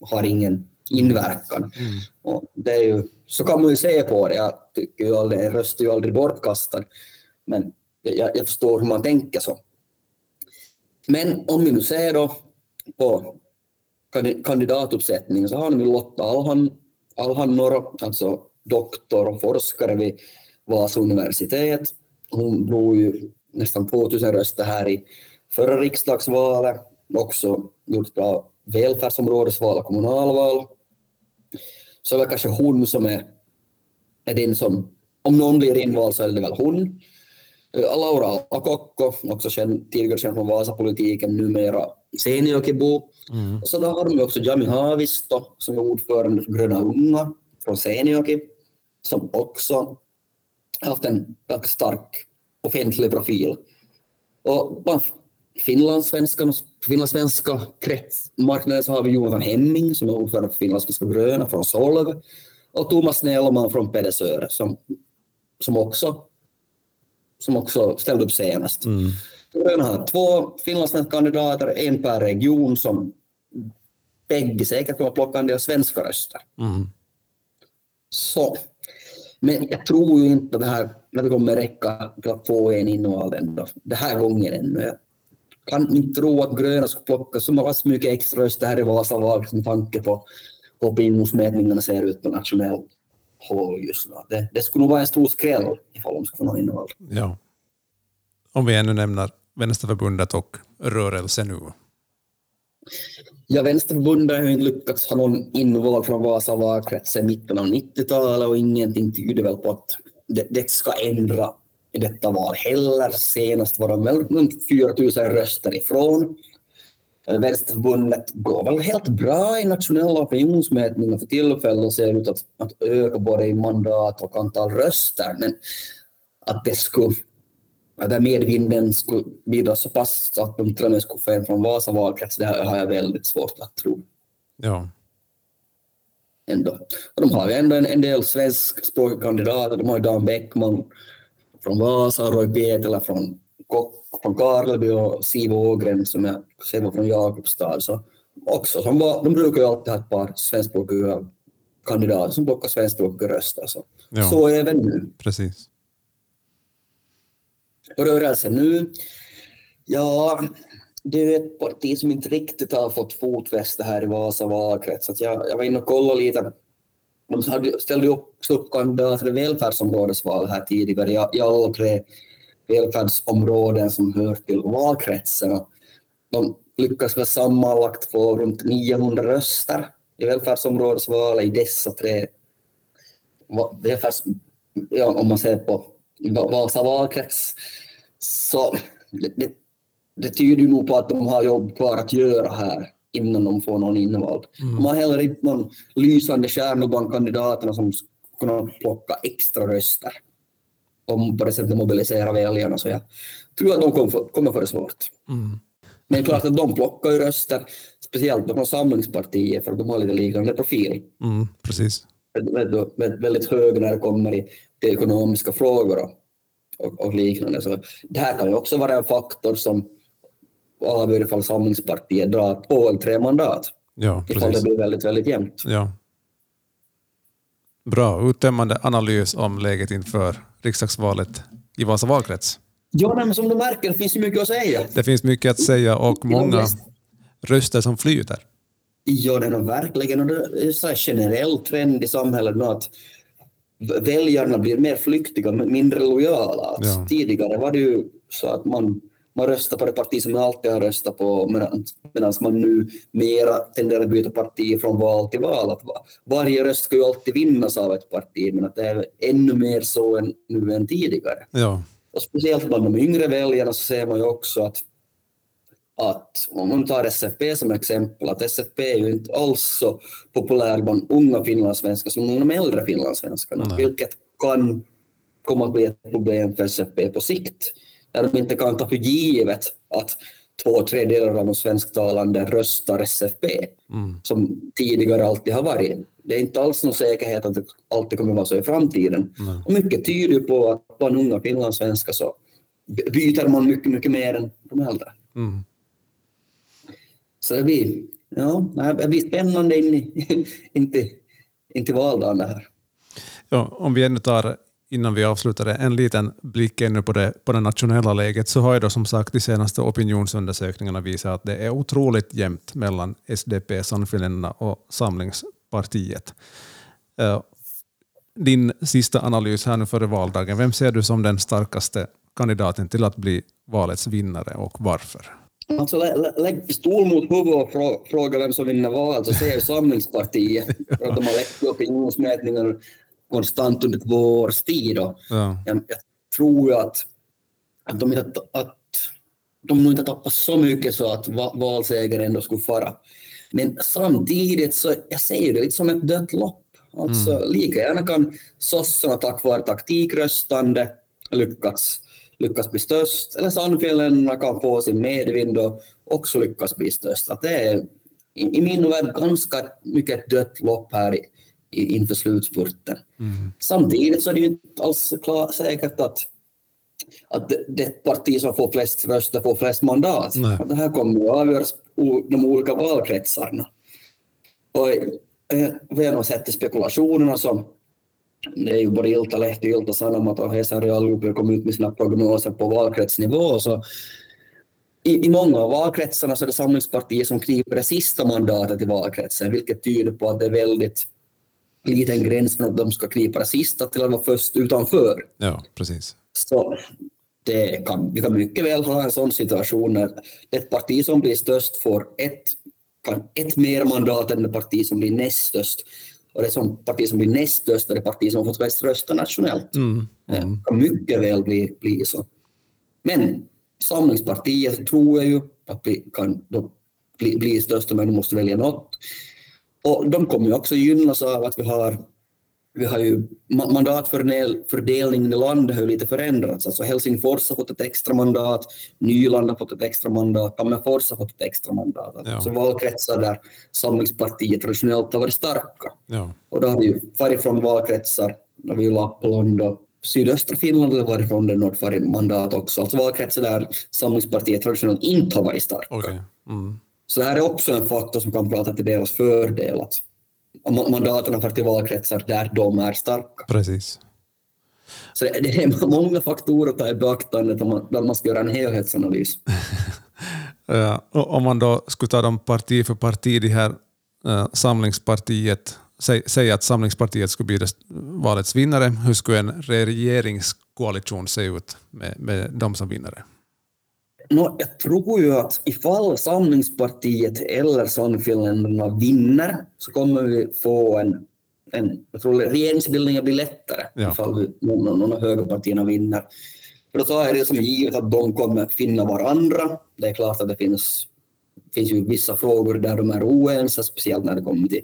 har ingen inverkan. Mm. Och det är ju, så kan man ju se på det. Jag tycker ju aldrig, en röst är ju aldrig bortkastad. Men jag, jag förstår hur man tänker så. Men om vi nu ser då på kandi- kandidatuppsättningen så har vi Lotta Alhan, Alhannoro, alltså doktor och forskare vid Vasa universitet. Hon drog ju nästan 2000 röster här i förra riksdagsvalet. Också gjort bra välfärdsområdesval och kommunalval. Så är det kanske hon som är, är den som, om någon blir invald så är det väl hon. Eh, Laura Akokko, också känd, tidigare känd från Vasapolitiken, numera Seinäjokibo. Mm. Och så har de också Jami Haavisto som är ordförande för Gröna Unga från Seinäjoki, som också haft en ganska stark offentlig profil. Och bland finlandssvenskarna, finlandssvenska kretsmarknaden så har vi Johan Hemming som är ordförande för finlandssvenska gröna från Solve och Thomas Snellman från Pedersöre som, som, också, som också ställde upp senast. Mm. Gröna har två finlandssvenska kandidater, en per region som bägge säkert kommer plocka en del svenska röster. Mm. Så. Men jag tror ju inte det här att det kommer räcka till att få en invald ändå. Det här gången ännu. Jag kan inte tro att gröna ska plocka så mycket extra röster här i Vasavalet med tanke på hur opinionsmätningarna ser ut på nationell håll just nu. Det, det skulle nog vara en stor skräll ifall de skulle få någon invald. Ja. Om vi ännu nämner Vänsterförbundet och rörelsen nu. Ja, Vänsterförbundet har inte lyckats ha någon invald från Vasa valkrets sedan mitten av 90-talet och ingenting tyder väl på att det, det ska ändra i detta val heller. Senast var de väl runt 4 000 röster ifrån. Vänsterförbundet går väl helt bra i nationella opinionsmätningar för tillfället och ser ut att, att öka både i mandat och antal röster. Men att det skulle där medvinden skulle bidra så pass att de till och med skulle få en från Vasa valkrets, det har jag väldigt svårt att tro. Ja. Ändå. Och de har ju ändå en, en del svenskspråkiga kandidater. De har ju Dan Bäckman från Vasa, Roy Pietila från, från Karleby och Siv Ågren som jag ser var från Jakobstad. Så också, som var, de brukar ju alltid ha ett par svenskspråkiga kandidater som plockar svenskspråkiga röster. Så, ja. så även nu. Precis rörelsen nu? Ja, det är ett parti som inte riktigt har fått fotfäste här i Vasa valkrets. jag, jag var inne och kollade lite. De ställde upp kandidater i välfärdsområdesval här tidigare i alla tre välfärdsområden som hör till valkretsen. De lyckas väl sammanlagt få runt 900 röster i välfärdsområdesvalet i dessa tre välfärds... Ja, om man ser på Vasa valkrets. Så det, det, det tyder ju nog på att de har jobb kvar att göra här innan de får någon invald. Mm. De har heller inte någon lysande stjärna bland kandidaterna som kunna plocka extra röster om på det sättet mobilisera väljarna. Så jag tror att de kommer få, kommer få det svårt. Mm. Men klart att de plockar ju röster, speciellt från Samlingspartiet, för att de har lite liknande profil. Mm, precis. Väldigt, väldigt hög när det kommer i ekonomiska frågor och, och, och, liknande. Så det här kan ju också vara en faktor som avgör ifall Samlingspartiet drar två eller tre mandat. Ja, precis. Ifall det blir väldigt, väldigt jämnt. Ja. Bra, uttömmande analys om läget inför riksdagsvalet i Vasa valkrets. Ja, men som du märker finns det mycket att säga. Det finns mycket att säga och många röster som flyter. Ja, det är verkligen. Och det är en generell trend i samhället nu att väljarna blir mer flyktiga, mindre lojala. Alltså, ja. Tidigare var det ju så att man, man röstade på det parti som man alltid har röstat på medan man nu mera tenderar att byta parti från val till val. Att varje röst ska ju alltid vinnas av ett parti men att det är ännu mer så än, nu än tidigare. Ja. Och speciellt bland de yngre väljarna så ser man ju också att att om man tar SFP som exempel, att SFP är ju inte alls så populär bland unga finlandssvenskar som de äldre finlandssvenskarna, Nej. vilket kan komma att bli ett problem för SFP på sikt. Där de inte kan ta för givet att två tredjedelar av de svensktalande röstar SFP, mm. som tidigare alltid har varit. Det är inte alls någon säkerhet att det alltid kommer att vara så i framtiden. Mm. Och mycket tyder på att bland unga finlandssvenskar så byter man mycket, mycket mer än de äldre. Mm. Så det blir, ja, det blir spännande in i, in till, in till valdagen det här. Ja, om vi ännu tar, innan vi avslutar det, en liten blick ännu på det, på det nationella läget, så har ju då som sagt de senaste opinionsundersökningarna visat att det är otroligt jämnt mellan SDP, Sannfinländarna och Samlingspartiet. Eh, din sista analys här nu före valdagen, vem ser du som den starkaste kandidaten till att bli valets vinnare och varför? Alltså lä, lägg pistol mot huvudet och frå, fråga vem som vinner valet så säger Samlingspartiet. för att de har läckt opinionsmätningar konstant under två års tid. Och ja. jag, jag, tror att, att, de inte, att de nog inte tappat så mycket så att valsegern ändå skulle fara. Men samtidigt så jag ser det lite som ett dött lopp. Alltså mm. lika gärna kan sossarna tack vare taktikröstande lyckas, lyckas bli störst, eller Sannfinländarna kan få sin medvind och också lyckas bli störst. Att det är i, i min värld ganska mycket dött lopp här i, i, inför slutspurten. Mm. Samtidigt så är det ju inte alls klar, säkert att att det parti som får flest röster får flest mandat. Det här kommer att avgöras de olika valkretsarna. Och eh, vi har sett i spekulationerna som det är ju både Iltalehti, Ilta Sanomat och Hesari allihopa kom ut med sina prognoser på valkretsnivå. Så i, I många av valkretsarna så är det Samlingspartiet som kniper det sista mandatet i valkretsen, vilket tyder på att det är väldigt liten gräns från att de ska knipa det sista till att vara först utanför. Ja, precis. Så det kan, vi kan mycket väl ha en sån situation när ett parti som blir störst får ett, kan ett mer mandat än det parti som blir näst störst. Och det som parti som blir näst störst är det parti som fått flest röster nationellt. Mm. Mm. Det kan mycket väl bli, bli så. Men Samlingspartiet tror jag ju att vi kan då bli, bli störst, men de måste välja något. Och de kommer ju också gynnas av att vi har vi har ju mandatfördelningen i landet har ju lite förändrats. Alltså Helsingfors har fått ett extra mandat, Nyland har fått ett extra mandat, Tammerfors har fått ett extra mandat. Ja. Alltså valkretsar där Samlingspartiet traditionellt har varit starka. Ja. Och då har vi ju farit från valkretsar, där vi Lappland och sydöstra Finland har varit från det nordfarit mandat också. Alltså valkretsar där Samlingspartiet traditionellt inte har varit starka. Okay. Mm. Så det här är också en faktor som kan prata till deras fördel. Att mandaten för till valkretsar där de är starka. Precis. Så det, det är många faktorer att ta i beaktande när man, när man ska göra en helhetsanalys. ja, om man då skulle ta dem parti för parti, det här uh, Samlingspartiet, säg, säg att Samlingspartiet skulle bli valets vinnare, hur skulle en regeringskoalition se ut med, med dem som vinnare? No, jag tror ju att ifall Samlingspartiet eller Sannfinländarna vinner så kommer vi få en, en jag tror regeringsbildningen blir lättare ja. ifall vi, någon, någon av högerpartierna vinner. För då tar jag det som givet att de kommer finna varandra. Det är klart att det finns, finns ju vissa frågor där de är oense, speciellt när det kommer till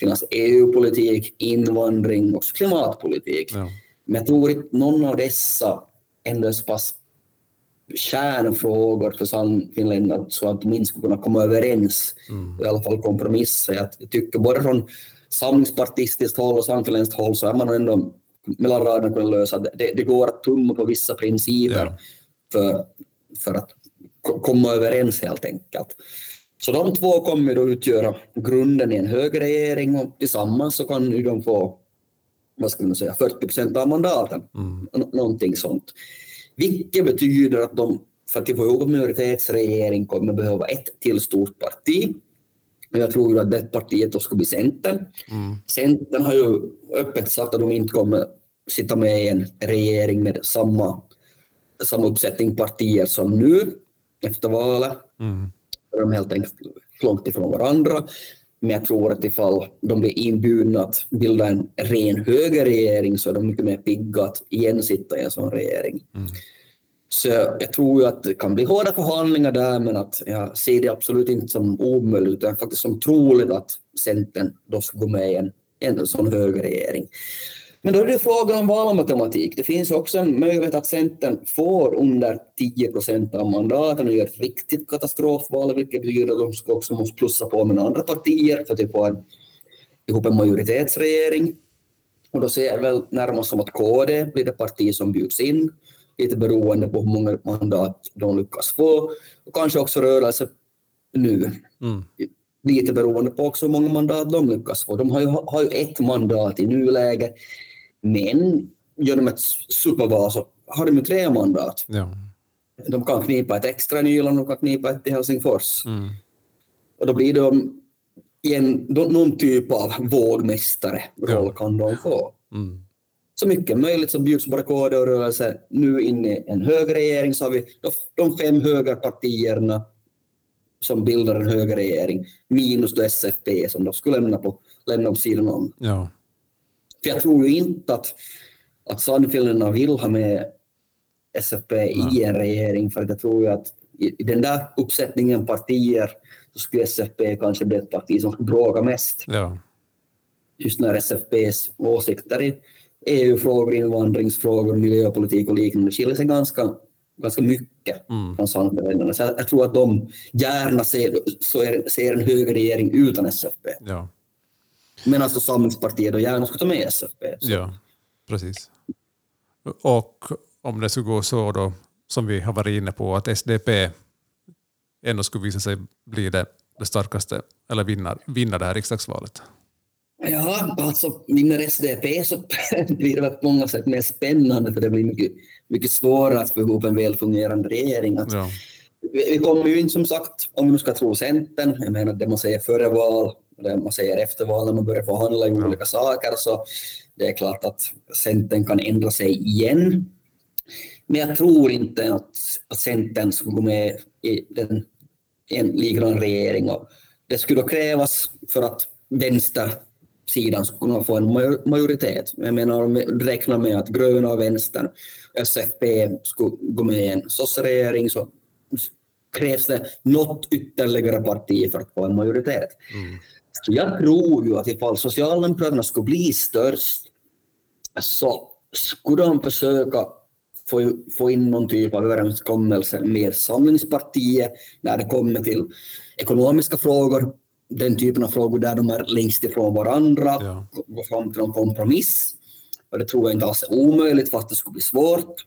finnas EU-politik, invandring och klimatpolitik. Ja. Men jag tror inte någon av dessa ändå är så pass kärnfrågor för Sannfinländarna så att de inte skulle kunna komma överens mm. i alla fall kompromissa. Jag tycker både från samlingspartistiskt håll och sannfinländskt håll så är man ändå mellan raderna kunnat lösa det. det. Det går att tumma på vissa principer ja. för, för att komma överens helt enkelt. Så de två kommer då utgöra grunden i en högerregering och tillsammans så kan ju de få vad ska man säga, 40 procent av mandaten. Mm. Någonting sånt. Vilket betyder att de, för att få ihop en minoritetsregering, kommer behöva ett till stort parti. Jag tror att det partiet då ska bli Centern. Mm. Centern har ju öppet sagt att de inte kommer sitta med i en regering med samma, samma uppsättning partier som nu efter valet. Mm. De är helt enkelt långt ifrån varandra. Men jag tror att ifall de blir inbjudna att bilda en ren högerregering så är de mycket mer pigga att igen sitta i en sån regering. Mm. Så jag tror ju att det kan bli hårda förhandlingar där, men att jag ser det absolut inte som omöjligt, utan faktiskt som troligt att Centern då ska gå med i en, en sån högerregering. Men då är det frågan om valmatematik. Det finns också en möjlighet att Centern får under 10 procent av mandaten och gör ett riktigt katastrofval, vilket betyder att de ska också måste plussa på med andra partier för att få en, ihop en majoritetsregering. Och då ser jag väl närmast som att KD blir det parti som bjuds in, lite beroende på hur många mandat de lyckas få. Och kanske också rörelse nu. Mm. Lite beroende på också hur många mandat de lyckas få. De har ju, har ju ett mandat i nuläget. Men genom ett superval så har de ju tre mandat. Ja. De kan knipa ett extra Nyland, de kan knipa ett i Helsingfors. Mm. Och då blir de igen, någon typ av vågmästare roll kan de få. Mm. Så mycket möjligt så bjuds både KD och rörelse nu in i en högerregering så har vi de fem högerpartierna som bildar en högerregering minus då SFP som då skulle lämna, på, lämna åt sidan om. Ja. Jag tror ju inte att, att Sannfinländarna vill ha med SFP i en regering, för jag tror ju att i, den där uppsättningen partier så skulle SFP kanske bli ett parti som skulle bråka mest. Ja. just när SFPs åsikter i EU-frågor, invandringsfrågor, miljöpolitik och liknande skiljer sig ganska, ganska mycket mm. från Sannfinländarna. Så jag, jag, tror att de gärna ser, ser, ser en högerregering utan SFP. Ja. Medan alltså Samlingspartiet då gärna skulle ta med SFP. Så. Ja, precis. Och om det skulle gå så då, som vi har varit inne på, att SDP ändå skulle visa sig bli det, det starkaste, eller vinna, vinna det här riksdagsvalet? Ja, alltså vinner SDP så blir det på många sätt mer spännande för det blir mycket, mycket svårare att få ihop en välfungerande regering. Att ja. vi, vi kommer ju inte som sagt, om vi nu ska tro Centern, jag menar det man säger före val, man säger efter val när man börjar förhandla i ja. olika saker, så det är klart att Centern kan ändra sig igen. Men jag tror inte att, att Centern skulle gå med i den, en liknande regering. Och det skulle krävas för att vänstersidan skulle kunna få en majoritet. Jag menar, om vi räknar med att gröna och vänstern, SFP, skulle gå med i en sosseregering så krävs det något ytterligare parti för att få en majoritet. Mm. Så jag tror ju att ifall Socialdemokraterna skulle bli störst så skulle de försöka få, få in någon typ av överenskommelse med Samlingspartiet när det kommer till ekonomiska frågor, den typen av frågor där de är längst ifrån varandra, ja. gå fram till en kompromiss. Och det tror jag inte alls är omöjligt, fast det skulle bli svårt.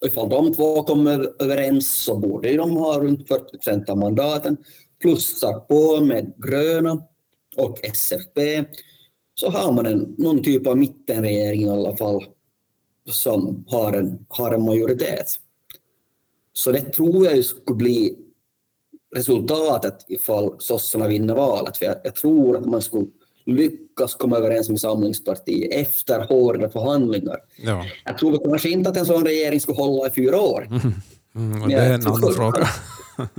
Och ifall de två kommer överens så borde de ha runt 40 procent av mandaten, plussar på med gröna och SFP, så har man en, någon typ av mittenregering i alla fall som har en, har en majoritet. Så det tror jag skulle bli resultatet ifall sossarna vinner valet. För jag, jag, tror att man skulle lyckas komma överens med Samlingspartiet efter hårda förhandlingar. Ja. Jag tror kanske inte att en sån regering skulle hålla i fyra år. Mm. Mm, det är en annan fråga.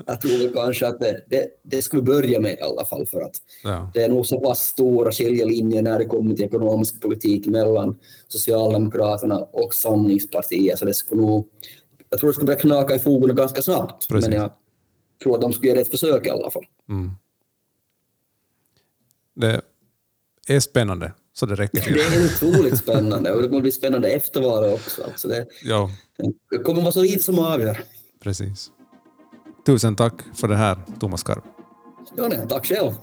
jag tror kanske att det, det, det skulle börja med i alla fall för att ja. det är nog så pass stora skiljelinjer när det kommer till ekonomisk politik mellan Socialdemokraterna och Samlingspartiet så det skulle nog, jag tror det skulle börja knaka i fogarna ganska snabbt. Precis. Men jag tror att de skulle göra ett försök i alla fall. Mm. Det är spännande så det räcker till. Det är otroligt spännande och det kommer bli spännande efter valet också. Alltså det, ja. det kommer vara så lite som avgör. Precis. Tusen tack för det här, Thomas Karp. Ja, nej, tack själv.